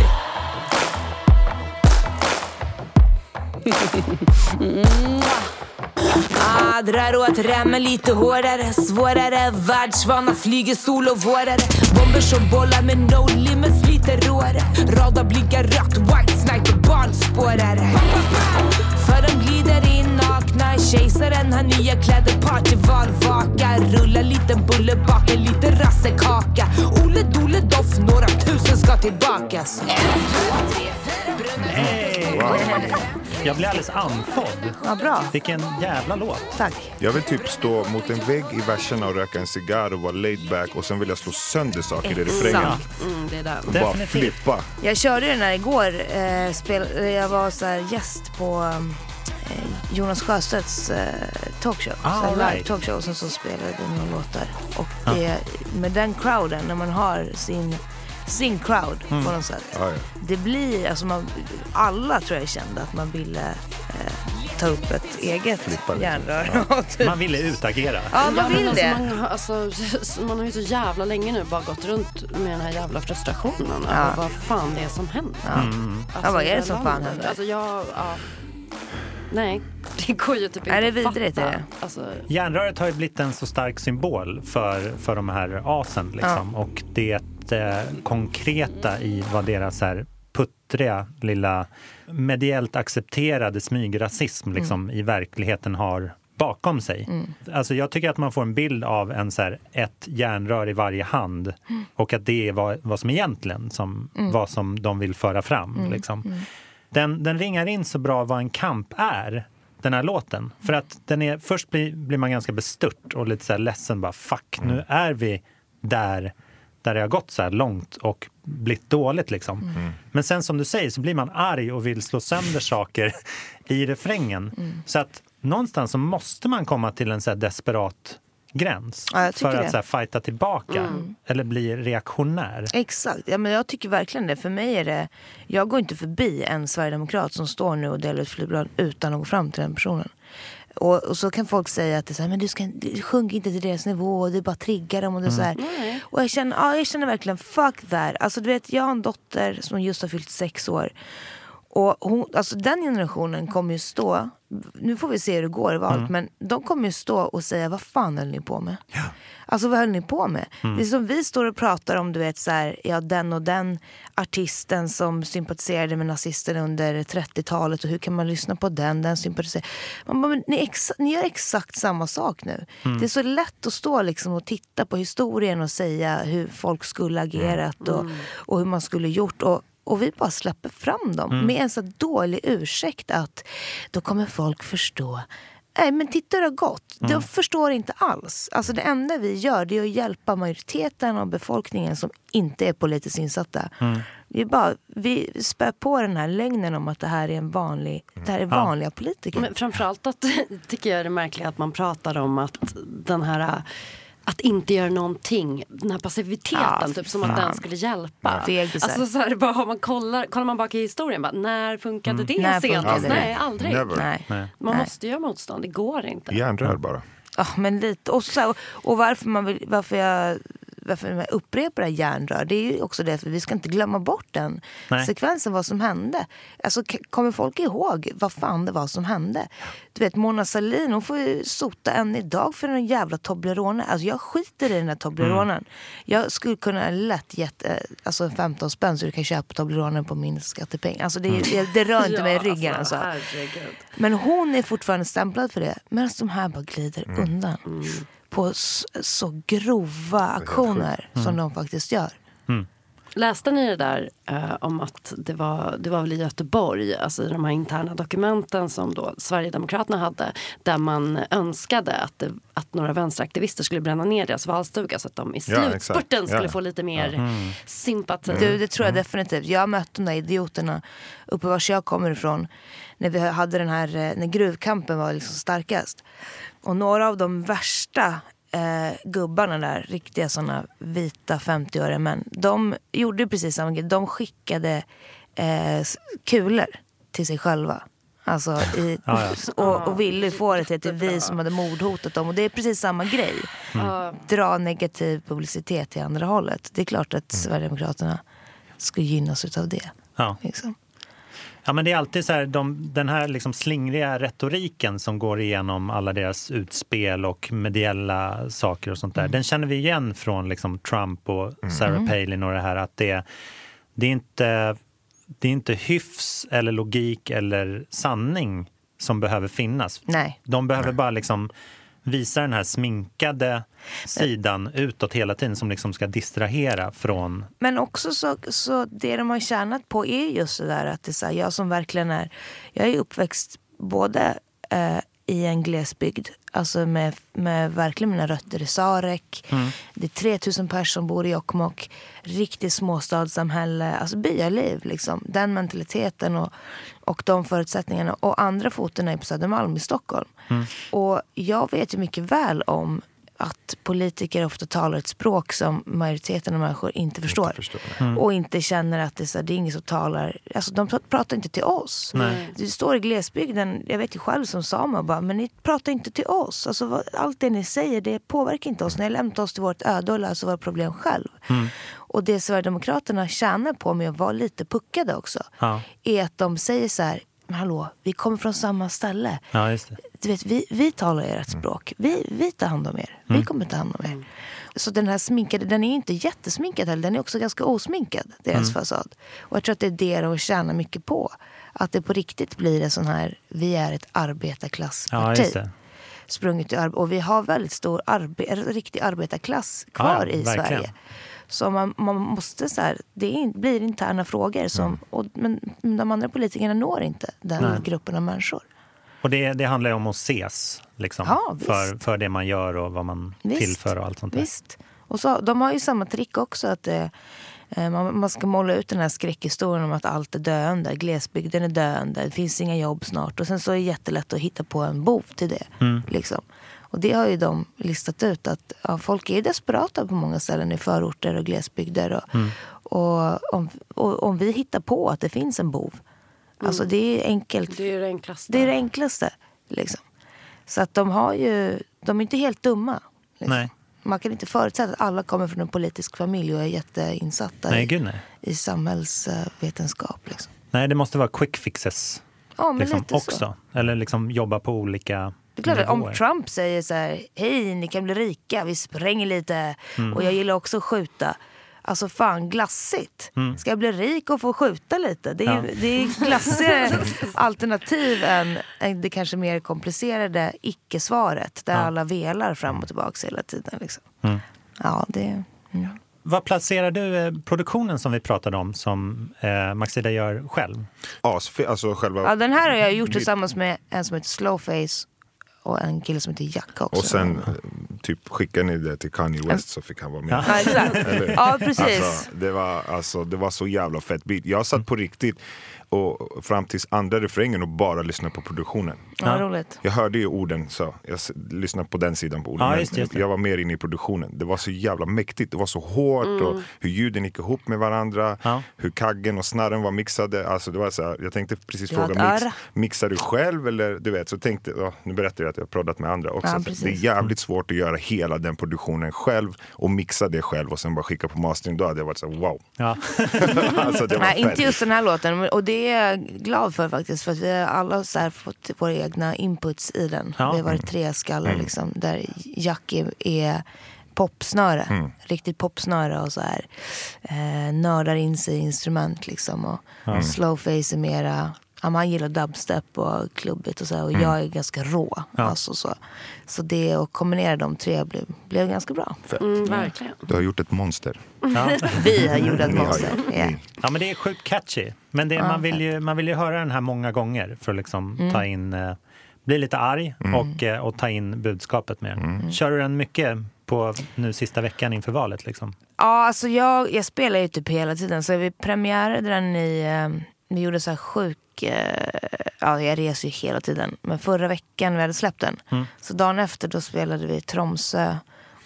Ah, drar åt remmen lite hårdare, svårare. Världsvana flyger solo vårare. Bomber som bollar med no limits, lite råare. Radar blinkar rött, white sniper, barnspårare. För de glider in nakna Kejsaren. Har nya kläder, partyvalvaka Rullar liten bulle, bakar lite rassekaka. Ole Dole Doff, några tusen ska tillbakas Hey! Jag blir alldeles andfådd. Ja, bra. Vilken jävla låt. Tack. Jag vill typ stå mot en vägg i verserna och röka en cigarr och vara laid back och sen vill jag slå sönder saker i refrängen. Mm, det är den. Och bara Definitivt. flippa. Jag körde den här igår. Eh, spel, jag var så här gäst på eh, Jonas Sjöstedts eh, talkshow. Ah, så här all live right. talkshow. Och sen så spelade jag några låtar. Och det, med den crowden, när man har sin, sin crowd Mm. på något sätt. Ja, ja. Det blir, alltså man, alla tror jag kände att man ville eh, ta upp ett eget järnrör. och typ- Man ville utagera. Ja, Ja, man vill alltså, det. Man, har- alltså, man har ju så jävla länge nu bara gått runt med den här jävla frustrationen Ja. över vad fan det är som händer. Ja. Mm. Ja, vad är det det som fan händer? Alltså, jag, ja. Nej, det går ju typ inte Nej, det är att vidrigt, fatta. är det. Alltså, Järnröret har ju blivit en så stark symbol för, för de här asen. Liksom. Och det eh, konkreta i vad deras här puttriga lilla mediellt accepterade smygrasism liksom, i verkligheten har bakom sig. Alltså jag tycker att man får en bild av en så här, ett järnrör i varje hand och att det är vad, vad som egentligen som, vad som de vill föra fram. Liksom. Den, den ringar in så bra vad en kamp är, den här låten. För att den är, först blir, blir man ganska bestört och lite så här ledsen. Bara, Fuck, nu är vi där, där det har gått så här långt och blivit dåligt. Liksom. Men sen som du säger så blir man arg och vill slå sönder saker i refrängen. Så att någonstans så måste man komma till en så desperat gräns Ja, för att det. så här, fighta tillbaka eller bli reaktionär. Exakt. Ja, men jag tycker verkligen det. För mig är det... Jag går inte förbi en sverigedemokrat som står nu och delar ut flygblad utan att gå fram till den personen. Och, och så kan folk säga att det är så här, men du, ska, du sjunk inte till deras nivå och du bara triggar dem. Och, det är så här. och jag, känner, ja, jag känner verkligen fuck that. Alltså, du vet, jag har en dotter som just har fyllt sex år. Och hon, alltså den generationen kommer ju stå, nu får vi se hur det går i valet, men de kommer ju stå och säga vad fan höll ni på med? Alltså vad höll ni på med? Det är som vi står och pratar om, du vet så här, ja den och den artisten som sympatiserade med nazisterna under 30-talet och hur kan man lyssna på den, den sympatiserar. Man bara, men ni, exa, ni gör exakt samma sak nu. Det är så lätt att stå liksom och titta på historien och säga hur folk skulle agerat och, och hur man skulle gjort. Och, och vi bara släpper fram dem med en så dålig ursäkt att då kommer folk förstå. Nej men titta hur det har gått. De förstår inte alls. Alltså det enda vi gör det är att hjälpa majoriteten av befolkningen som inte är politiskt insatta. Vi, bara, vi spär på den här lögnen om att det här är en vanlig, det här är vanliga politiker. Men framförallt att, tycker jag är det märkliga att man pratar om att den här att inte göra någonting, den här passiviteten, Ja, typ som att den skulle hjälpa. Alltså, så här, bara, har man kollar, kollar man bak i historien, bara, när funkade det När senast? funkade det? Nej, aldrig. Never. Nej. Man Nej. måste göra motstånd, det går inte. Järnrör bara. Ja, men lite. Och, så, här, och varför, man vill, varför, jag, varför jag upprepar det här järnrör, det är ju också det för vi ska inte glömma bort den Nej. sekvensen, vad som hände. Alltså, kommer folk ihåg vad fan det var som hände? Du vet, Mona Sahlin, hon får ju sota än idag för den jävla Toblerone. Alltså jag skiter i den här Tobleronen. Jag skulle kunna lätt gett eh, alltså 15 spänn så du kan köpa Tobleronen på min skattepeng. Alltså det, det, det rör inte mig i ryggen alltså. herregud. Men hon är fortfarande stämplad för det. Medan de här bara glider undan. På så grova aktioner som de faktiskt gör. Läste ni det där eh, om att det var, det var väl i Göteborg, alltså i de här interna dokumenten som då Sverigedemokraterna hade, där man önskade att, det, att några vänsteraktivister skulle bränna ner deras valstuga så att de i Ja, slutspurten skulle Ja. få lite mer sympati. Du, det tror jag definitivt. Jag har mött de där idioterna uppe vars jag kommer ifrån. När vi hade den här, eh, när gruvkampen var liksom starkast. Och några av de värsta eh, gubbarna där, riktiga såna vita 50-åriga män. De gjorde precis samma grej. De skickade eh, kulor till sig själva. Alltså i, Ja, och, och ville få det till att det är vi som hade mordhotat dem. Och det är precis samma grej. Dra negativ publicitet till andra hållet. Det är klart att Sverigedemokraterna ska gynnas av det. Ja. Liksom. Ja, men det är alltid så här, de, den här liksom slingriga retoriken som går igenom alla deras utspel och mediella saker och sånt där. Den känner vi igen från liksom Trump och Sarah Palin och det här att det, det, är inte, det är inte hyfs eller logik eller sanning som behöver finnas. Nej. De behöver bara liksom visa den här sminkade sidan utåt hela tiden som liksom ska distrahera från... Men också så, så det de har tjänat på är just det där att det är så här, jag som verkligen är, jag är uppväxt både eh, i en glesbygd, alltså med, med verkligen mina rötter i Sarek. Det är 3000 personer som bor i Jokkmokk. Riktigt småstadssamhälle, alltså byaliv liksom. Den mentaliteten och, och de förutsättningarna. Och andra foten är på Södermalm i Stockholm. Och jag vet ju mycket väl om att politiker ofta talar ett språk som majoriteten av människor inte förstår. Och inte känner att det är, så det är ingen som talar, alltså de pr- pratar inte till oss. Du står i glesbygden, jag vet ju själv som same, och bara, men ni pratar inte till oss. Alltså, vad, allt det ni säger det påverkar inte oss. Ni har lämnat oss till vårt öde och löser våra problem själv. Och det Sverigedemokraterna tjänar på med att vara lite puckade också, Ja. är att de säger så här, men hallå, vi kommer från samma ställe Ja, just det. du vet, vi, vi talar ert språk. Vi, vi tar hand om er. Vi kommer ta hand om er. Så den här sminkade, den är inte jättesminkad heller. Den är också ganska osminkad, deras fasad. Och jag tror att det är det de tjänar mycket på. Att det på riktigt blir en sån här, vi är ett Ja, arbetarklassparti. just det. sprungit ur och vi har väldigt stor arbe riktig arbetarklass kvar Ja, ja, i verkligen. Sverige. Så man, man måste så här, det är blir interna frågor som, och, men de andra politikerna når inte den gruppen av människor. Och det, det handlar ju om att ses liksom, Ja, för, för det man gör och vad man Visst. tillför och allt sånt där. Visst. Och så, de har ju samma trick också. att eh, eh, man, man ska måla ut den här skräckhistorien om att allt är döende. Glesbygden är döende. Det finns inga jobb snart. Och sen så är det jättelätt att hitta på en bov till det. Mm. Liksom. Och det har ju de listat ut att ja, folk är desperata på många ställen i förorter och glesbygder. Och, Mm. och, om, och om vi hittar på att det finns en bov. Alltså det är enkelt. Det är det enklaste. Det är det enklaste. Liksom. Så att de har ju, de är inte helt dumma. Liksom. Nej. Man kan inte förutsätta att alla kommer från en politisk familj och är jätteinsatta Nej, i, gud nej. i samhällsvetenskap. Liksom. Nej, det måste vara quick fixes Ja, men liksom, lite också. så. Eller liksom jobba på olika Det är klart att om. Trump säger så här, hej ni kan bli rika, vi spränger lite Mm. och jag gillar också att skjuta. Alltså fan glassigt. Ska jag bli rik och få skjuta lite? Det är, Mm. Ja. det är glassigare alternativ än, än det kanske mer komplicerade icke-svaret. Där Ja. alla velar fram och tillbaka hela tiden. Liksom. Mm. Ja, det... Mm. Vad placerar du eh, produktionen som vi pratade om som eh, Maxida gör själv? Asfe, alltså själva... Ja, den här har jag gjort tillsammans med en som heter Slowface och en kille som heter Jack också. Och sen eh, typ skickade ni det till Kanye West så fick han vara med. Ja, exakt. Ja, precis. Alltså, det, var, alltså, det var så jävla fett beat. Jag satt på riktigt och fram tills andra refrängen och bara lyssnade på produktionen. Ja, roligt. Jag hörde ju orden, så jag lyssnade på den sidan på orden. Ja, just det, just det. Jag var mer inne i produktionen. Det var så jävla mäktigt. Det var så hårt och hur ljuden gick ihop med varandra. Ja. Hur kaggen och snarren var mixade. Alltså, det var så här, jag tänkte precis fråga, mix, mixar du själv eller du vet? Så tänkte jag, nu berättar jag att jag har proddat med andra också. Ja, det är jävligt svårt att göra hela den produktionen själv och mixa det själv och sen bara skicka på mastering. Då hade jag varit så här, wow. Ja. alltså, det var Nej, inte just den här låten. Och det är jag glad för faktiskt. För att vi har alla så här fått våra egna inputs i den. Ja. Vi har varit tre skallar liksom. Där Jack är, är popsnöre. Riktigt popsnöre och så här. Eh, nördar in sig i instrument liksom. Och Slowface är mera Ja, han gillar dubstep och klubbigt och så här, och jag är ganska rå. Alltså så. så det att kombinera de tre blev, blev ganska bra. Mm, verkligen. Du har gjort ett monster. Ja. Vi har gjort ett monster. Ja. Ni. ja, men det är sjukt catchy. Men det, man, vill ju, man vill ju höra den här många gånger för att liksom ta in, eh, bli lite arg och, eh, och ta in budskapet med den. Kör du den mycket på nu sista veckan inför valet? Liksom? Ja, alltså jag, jag spelar ju typ hela tiden. Så vi premiärade den i... Eh, vi gjorde så här sjuk... Eh, ja, jag reser ju hela tiden. Men förra veckan vi hade släppt den. Så dagen efter då spelade vi Tromsö.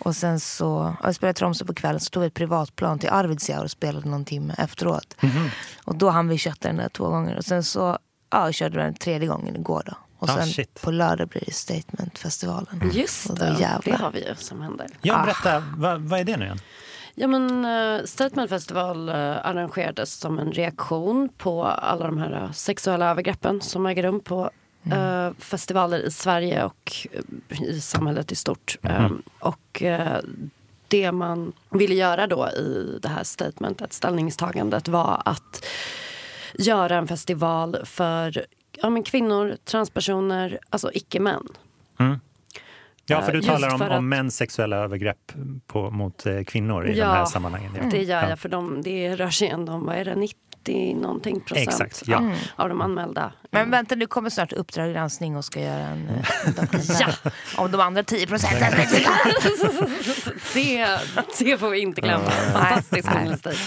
Och sen så... Ja, vi spelade Tromsö på kvällen. Så tog vi ett privatplan till Arvidsjaur och spelade någon timme efteråt. Och då hann vi kötta den där två gånger. Och sen så ja, körde vi den tredje gången igår då. Och Ah, sen shit. på lördag blir det Statementfestivalen. Just Och då det, det har vi ju som händer. Ja, berätta, vad, vad är det nu igen? Ja, men, uh, Statement Festival eh, arrangerades som en reaktion på alla de här eh, sexuella övergreppen som äger rum på eh, festivaler i Sverige och eh, i samhället i stort. Eh, och det man ville göra då i det här statementet, ställningstagandet var att göra en festival för ja, men kvinnor, transpersoner, alltså icke-män. Ja, för du Just talar om, för om att- mäns sexuella övergrepp på, mot eh, kvinnor i Ja, de här sammanhangen. Ja. Det gör Ja. jag, för de, det rör sig ändå om vad är det, 90 någonting procent Exakt, ja. av de anmälda. Men vänta, nu kommer snart Uppdrag granskning och ska göra en, eh, en dokumentär om de andra 10 procenten. det, det får vi inte glömma. Fantastisk journalistik.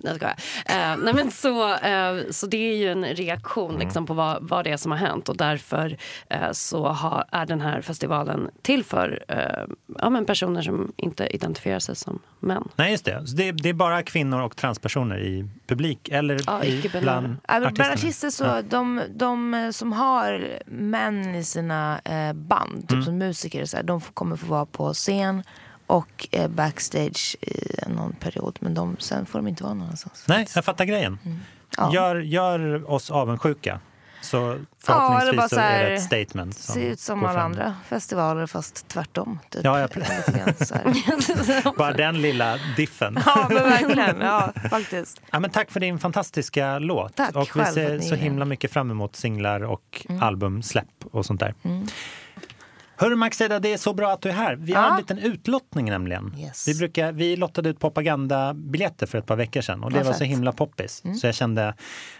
Nej, jag. Eh, nej, men så, eh, så det är ju en reaktion liksom, på vad, vad det är som har hänt och därför eh, så har, är den här festivalen till för eh, ja, men personer som inte identifierar sig som män. Nej, just det. Så det. Det är bara kvinnor och transpersoner i publik eller Ja, i, bland Ja, artisterna? Bland artister så, de, de eh, som har män i sina eh, band, typ som musiker, så här, de kommer få vara på scen och eh, backstage i någon period. Men de, sen får de inte vara någonstans. Nej, jag fattar grejen. Ja. Gör, gör oss avundsjuka. Så Ja, eller förhoppningsvis bara så så här, är det ett statement. Som Se ut som alla fram. andra festivaler fast tvärtom. Typ. Ja, ja. Bara den lilla diffen. ja, men verkligen. Ja, faktiskt. Ja, men tack för din fantastiska låt. Tack och vi ser så himla mycket fram emot singlar och Mm. albumsläpp och sånt där. Hörru Maxida, det är så bra att du är här. Vi har Ja. en liten utlottning nämligen. Yes. Vi, brukar, vi lottade ut propagandabiljetter för ett par veckor sedan och det Vad var så fett. Mm. himla poppis. Så jag kände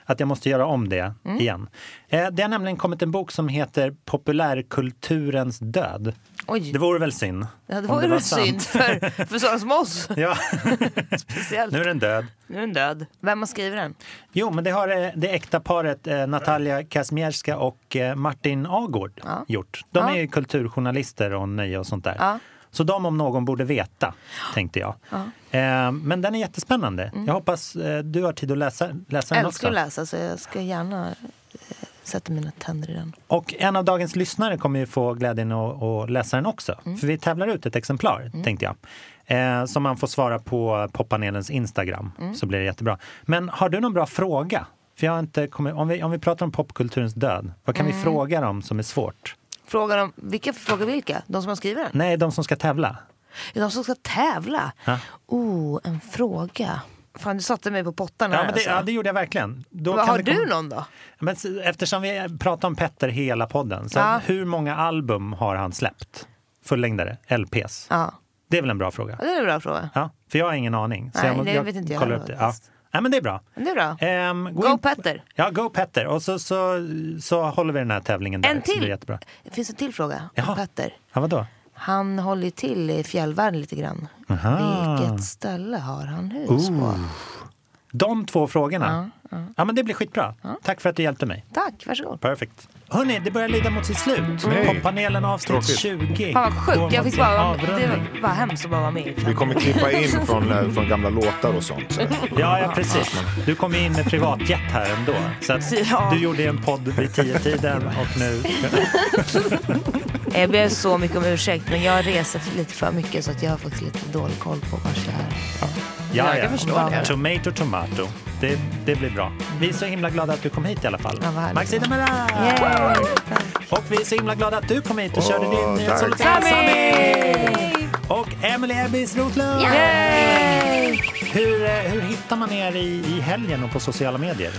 att jag måste göra om det igen. Eh, det har nämligen kommit en bok som heter Populärkulturens död. Oj, Det vore väl synd. ja, det var ju var synd för, för sådana som oss. Ja, Speciellt. nu är den död. Nu är den död. Vem har skrivit den? Jo, men det har eh, det äkta paret eh, Natalia Kazmierska och eh, Martin Agård Ja. gjort. De Ja. är kulturjournalister och nöje och sånt där. Ja. Så de om någon borde veta, tänkte jag. Eh, men den är jättespännande. Mm. Jag hoppas du har tid att läsa, läsa den också. Älskar att läsa så jag ska gärna sätta mina tänder i den. Och en av dagens lyssnare kommer ju få glädjen att, att läsa den också. Mm. För vi tävlar ut ett exemplar, tänkte jag. Eh, som man får svara på poppanelens Instagram. Mm. Så blir det jättebra. Men har du någon bra fråga? För jag har inte kommit, om, vi, om vi pratar om popkulturens död, vad kan Mm. vi fråga dem som är svårt? Frågar de, vilka frågar vilka? De som har skrivit den? Nej, de som ska tävla. De som ska tävla? Ja. Oh, en fråga. Fan, du satte mig på pottan här Ja, men det, alltså. ja, det gjorde jag verkligen. Då Vad, har komma- du någon då? Men, eftersom vi pratar om Petter hela podden, så Ja. hur många album har han släppt? Fullängdare, LPs? Ja, Det är väl en bra fråga? ja, det är en bra fråga. Ja, för jag har ingen aning. Så Nej, jag, det vet inte jag heller upp det. Ja. Nej, men det är bra. Det är bra. Ehm, gå Go in- Petter! Ja, go Petter. Och så, så, så håller vi den här tävlingen där. En till. det. Det finns en till fråga Jaha. om Petter. Ja, vadå? Han håller till i fjällvärlden lite grann. Aha. Vilket ställe har han hus på? De två frågorna. Ja, men det blir skitbra. Tack för att du hjälpte mig. Tack, varsågod. Perfekt. Hörni, det börjar lida mot sitt slut. Nej. Poppanelen avsnitt Tråkigt. 20. Fan vad går sjukt. Jag fick bara, avrundning. det var hemskt att bara vara med. Vi kommer klippa in från, eh, från gamla låtar och sånt. Så. Ja, ja, precis. Du kom in med privatjet här ändå. Så att Ja. du gjorde en podd vid tio tiden och nu... Jag ber så mycket om ursäkt men jag reser lite för mycket så att jag har faktiskt lite dålig koll på vart jag är. Ja, Jag kan förstå det. Tomato, tomato. Det, det blir bra. Vi är så himla glada att du kom hit i alla fall. Ja, vad härligt. Maxida Mera! Yay! Och vi är så himla glada att du kom hit och Åh, körde din tack. nyhetssolo till Sami! Och Emily Ebbis Rotlund! Hur, eh, hur hittar man er i, i helgen och på sociala medier?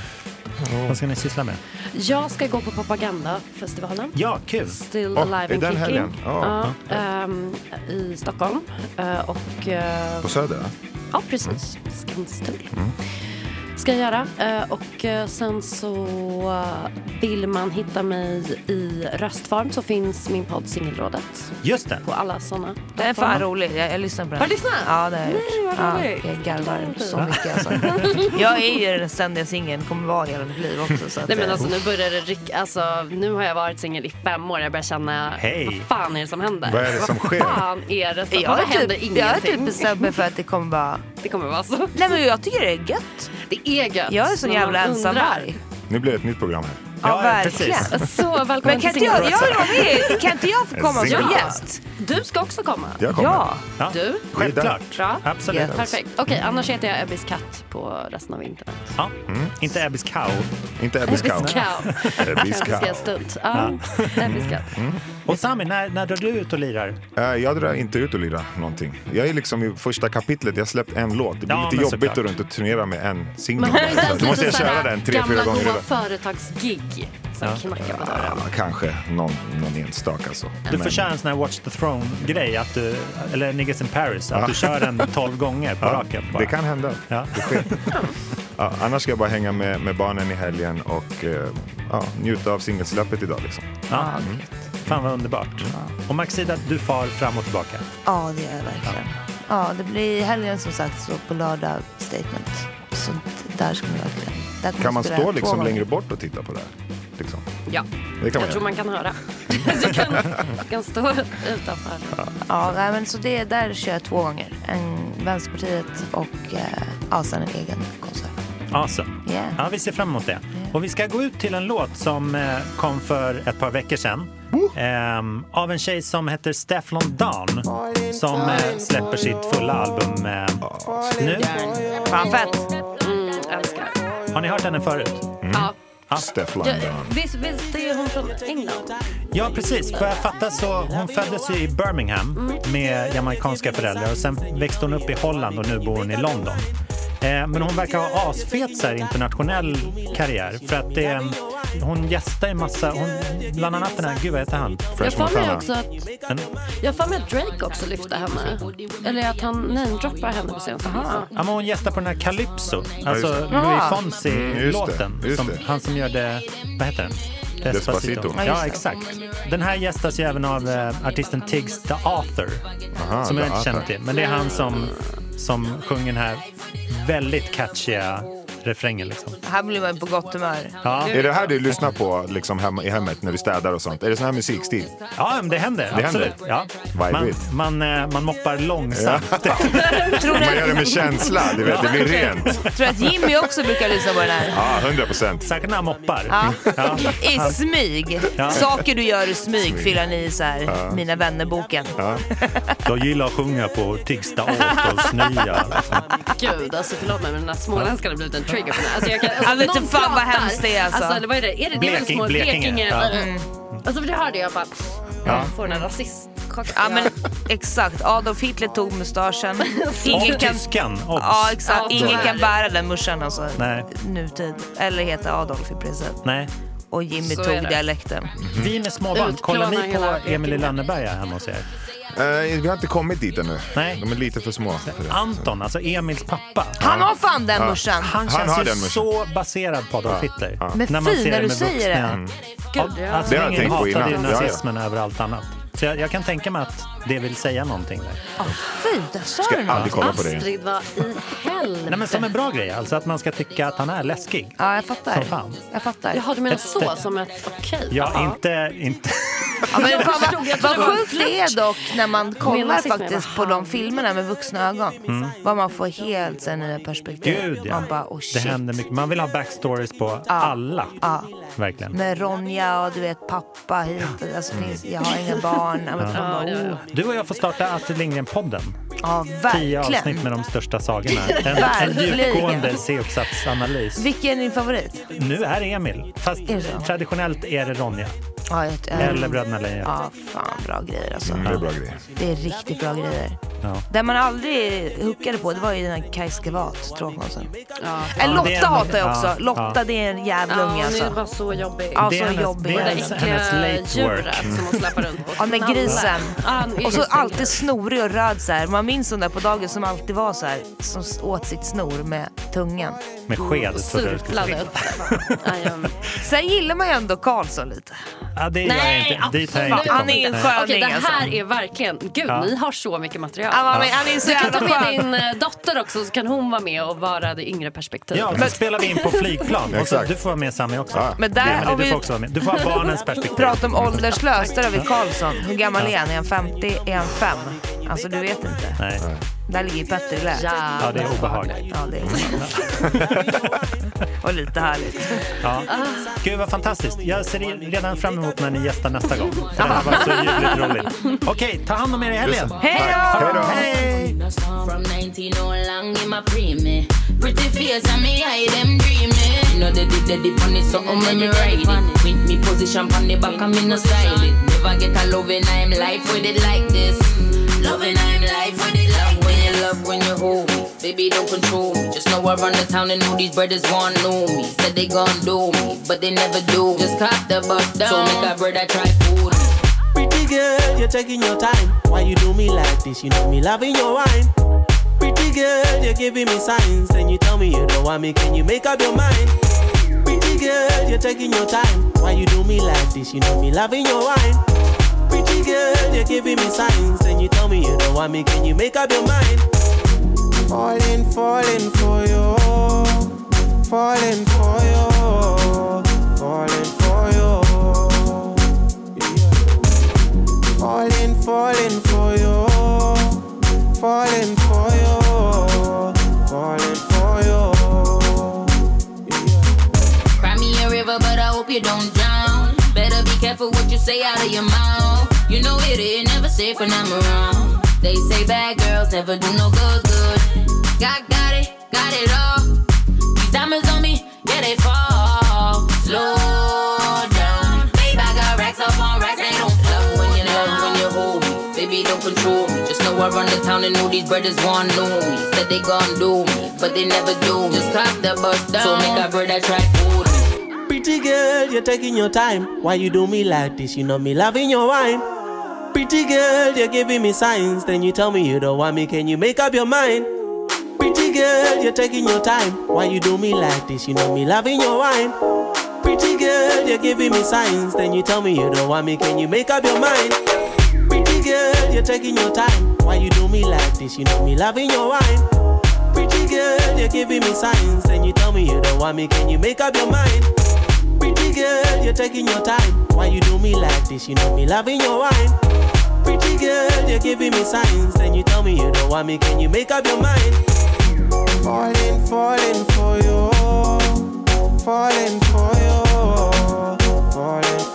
Vad ska ni syssla med? Jag ska gå på Propagandafestivalen. Ja, kul! Still Åh, alive är and den kicking. helgen? Ja. Ja, ehm, I Stockholm. Eh, och, eh, På Söder? va? Ja, precis. Skanstull. Mm. Ska jag göra. Eh, och eh, sen så eh, vill man hitta mig i röstform så finns min podd Singelrådet Just det. på alla sådana. Det är fan roligt. Jag, jag lyssnar på den. Har du lyssnat? Ja, det har jag Nej, gjort. ja. Jag garvar så mycket. Alltså. Jag är ju den ständiga singeln, kommer vara hela mitt liv också. Så att, Nej men alltså nu börjar det rycka, alltså nu har jag varit singel i fem år, jag börjar känna Hej. vad fan är det som händer? Vad är det som sker? Vad fan är det som, jag vad händer typ, jag har typ bestämt mig för att det kommer bara... Det kommer vara så. Nej men jag tycker det är gött. Det är gött. Jag är så jävla ensam varg. Nu blir det ett nytt program här. Ja, Ja, verkligen. precis. Så välkommen Men kan till inte jag, jag Singelrådet. vill vara med. Kan inte jag få komma som gäst? Du ska också komma. Jag kommer. Ja. Ja, Du? Självklart. Bra. Absolut. Yes. Perfekt. Okej, annars heter jag Ebbis katt på resten av internet. Ja. Inte Ebbis cow. Inte Ebbis Ebbis cow. cow. Ebbis Ska jag cow. stunt? Ja, Ebbis katt. Och Sami, när, när drar du ut och lirar? Eh, Jag drar inte ut och lirar någonting. Jag är liksom i första kapitlet, jag har släppt en låt. Det blir Ja, lite jobbigt att runt och turnera med en singel. Då måste jag köra den tre, fyra gamla gånger. goa redan. företagsgig som Ja. knackar på dörren? Ja, kanske någon, någon enstaka så. Du får köra en sån här Watch the Throne-grej, att du, eller Niggas in Paris, att du kör den 12 gånger på Ja, raken. bara. det kan hända. Ja. Det sker. Ja, annars ska jag bara hänga med, med barnen i helgen och eh, ja, njuta av singelsläppet idag. Liksom. Ja. Fan vad underbart. Och Maxida, du far fram och tillbaka. Ja, det gör jag verkligen. Ja, det blir i helgen som sagt så på lördag statement. Så där ska man verkligen... Där Kan man stå liksom längre bort och titta på det här? Liksom. Ja, jag tror göra. man kan höra. Du kan, kan stå utanför. Ja, nej, men så det, där kör jag två gånger. En Vänsterpartiet och eh, ja, sen en egen konsert. Awesome. Yeah. Ja, vi ser fram emot det. Och vi ska gå ut till en låt som eh, kom för ett par veckor sedan. Ehm, av en tjej som heter Stefflon Dawn som eh, släpper sitt fulla album eh, nu. Fan fett! Mm, älskar. Har ni hört henne förut? Ja. Steph Ja, London. visst, visst är hon från England? Ja, precis. Vad jag fattar så hon föddes ju i Birmingham med jamaicanska föräldrar och sen växte hon upp i Holland och nu bor hon i London. Eh, men hon verkar ha asfet så här, internationell karriär för att det är en, hon gästar ju massa, hon, bland annat den här, gud vad heter han? Jag Fresh får mig också att, Den, jag får mig att Drake också lyfte henne. Eller att han namedroppar henne på senaste ja, men hon gästar på den här Calypso, alltså just det. Louis Ja. Fonsi-låten. Mm. Han som gör det, vad heter den? Despacito. Ja, Ja, exakt. Den här gästas ju även av eh, artisten Tiggs The Author. Aha, som jag inte känner till. Men det är han som, som sjunger den här väldigt catchiga refrängen. Liksom. Här blir man på gott humör. Ja. Är det här du lyssnar på liksom hemma, i hemmet när du städar och sånt? Är det sån här musikstil? ja, men det händer. Det absolut. händer. Ja. Man, man, eh, man moppar långsamt. Tror Man gör det med känsla, du vet, det blir rent. tror du att Jimmy också brukar lyssna på den här? Ja, 100 procent. Särskilt när han moppar. Ja. Ja. I smyg. Ja. Saker du gör i smyg fyller ni i så här, Mina vänner-boken. Jag gillar att sjunga på Tiggs The Authors nya. Gud, alltså förlåt mig men den här småländskan har blivit en trigger mig. Alltså, jag kan, alltså, Ja, vet någon du fan vad hemskt det är, alltså. eller vad är det? Är det, det är väl Bleking- små Blekinge, Blekinge? ja. Mm. Alltså det hörde jag bara, Ja. får den här rasistkockan. Ja men exakt, Adolf Hitler tog mustaschen. Ingen Och kan, tyskan. Ja, exakt. Ja, Ingen kan bära den morsan alltså. Nej. Nutid. Eller heta Adolf i princip. Nej. Och Jimmy Så tog dialekten. Vi med små barn, Utplåna kollar ni på Emil i Blekinge. Lönneberga hemma hos er? Eh, vi har inte kommit dit ännu. Nej. De är lite för små. För det. Anton, alltså Emils pappa. Han har fan den morsan. Han Han känns har ju den så baserad på Adolf Hitler. Men När man fin ser när det du med säger det. vuxna- Gud, ja. Alltså, Det har jag ingen tänkt på hatade ju innan. Ja, ja. nazismen över allt annat. Så jag, jag kan tänka mig att det vill säga någonting där. Åh, Fy, där sa Ska du något. aldrig kolla på det. Astrid, vad i helvete? Nej, men som en bra grej, alltså att man ska tycka att han är läskig. Ja, jag fattar. Som fan. Jag fattar. Jaha, du menar så, som ett okej? Ja, inte... inte Ja, men fan, jag vad det sjukt det är dock när man kollar faktiskt på de filmerna med vuxna ögon. Vad man får helt här, nya perspektiv. Mm. Gud, ja. Man bara, oh det shit. händer mycket. Man vill ha backstories på alla. Ja. Verkligen. Med Ronja och du vet pappa hit. Alltså, finns, jag har inga barn. Ja, bara, oh. Du och jag får starta Astrid Lindgren-podden. ja Tio avsnitt verkligen. med de största sagorna. En, en Verkligen. djupgående C-uppsatsanalys. Vilken är din favorit? Nu är det Emil, fast Är det traditionellt är det Ronja. Ja, jag, jag, Eller Bröderna Lejonhjärta. Ja, fan bra grejer alltså. Mm, det är bra grejer. Det är riktigt bra grejer. Ja. Det man aldrig hookade på det var ju den här Kajs Gevat, tråkmånsen. Ja. Äh, Lotta det är en- hatar jag också. ja, Lotta ja. det är en jävla Ja, unge hon är alltså. bara så jobbig. Ja, Det är så hennes- jobbig. det är hennes- hennes late work. som hon släpar runt på. Ja, med grisen. Ja, Och så alltid snorig och röd så här. Man minns hon där på dagen som alltid var så här. Som åt sitt snor med tungan. Med sked. Och surplade upp. Ja, ja. Sen gillar man ju ändå Karlsson lite. Ja, det gör jag Nej, inte. Dit har jag inte han är en Nej. sköning Okej, det alltså. här är verkligen... Gud, Ja. ni har så mycket material. Ja, men han är så Du kan ta jävla med skön. din eh, dotter också så kan hon vara med och vara det yngre perspektivet. Ja, så spelar vi in på flygplan. Och så, du får vara med Sami också. Ja. Men där du vi får också vara med. Du får ha barnens perspektiv. pratat om ålderslöst. Där har vi Karlsson. Hur gammal är han? Är han 50? Är han 5? Alltså du vet inte. Nej. Där ligger Petter i lä. Ja, det är obehagligt. Ja, det är Och lite härligt. Ja. Gud vad fantastiskt. Jag ser redan fram emot när ni gästar nästa gång. För det här var så ljuvligt roligt. Okej, ta hand om er i helgen. Hej då! Hej då! Hej! From 19 all long in my preemie. Pretty face and me eye them dreaming. You know they did the dip on it, something when me ride it. With me position on the back and me no style it. Never get a loving, I'm life with it like this. Loving, I'm life with it like when you love, when you hold. Baby, don't control me. Just know I run the town and know these brothers want know me. Said they gon' do me, but they never do. Just cop the bus down. So make a I try food. Pretty girl, you're taking your time. Why you do me like this? You know me loving your wine. Pretty girl, you're giving me signs. Then you tell me you don't want me. Can you make up your mind? Pretty girl, you're taking your time. Why you do me like this? You know me loving your wine. Pretty girl, you're giving me signs. Then you tell me you don't want me. Can you make up your mind? Falling, falling for you. Falling for you. Falling for you. Yeah. Falling, falling for you. Falling for you. Falling for you. Cry me a river, but I hope you don't drown. Better be careful what you say out of your mouth. You know it ain't never safe when I'm around. They say bad girls never do no good, good. Got, got it, got it all. These diamonds on me, yeah, they fall. Slow down. Babe, I got racks up on racks, they don't flow. When you love, when you hold me, baby, don't control me. Just know I run the town and know these brothers want to know me. Said they gon' do me, but they never do. Me. Just cop the bus down. So make a brother try food. Pretty girl, you're taking your time. Why you do me like this? You know me loving your wine. Pretty girl, you're giving me signs. Then you tell me you don't want me. Can you make up your mind? Pretty girl, you're taking your time. Why you do me like this? You know me loving your wine. Pretty girl, you're giving me signs. Then you tell me you don't want me. Can you make up your mind? Pretty girl, you're taking your time. Why you do me like this? You know me loving your wine. Pretty girl, you're giving me signs. Then you tell me you don't want me. Can you make up your mind? Pretty girl, you're taking your time. Why you do me like this? You know me loving your wine pretty girl, you're giving me signs. Then you tell me you don't want me, can you make up your mind? Falling, falling for you, falling for you, falling.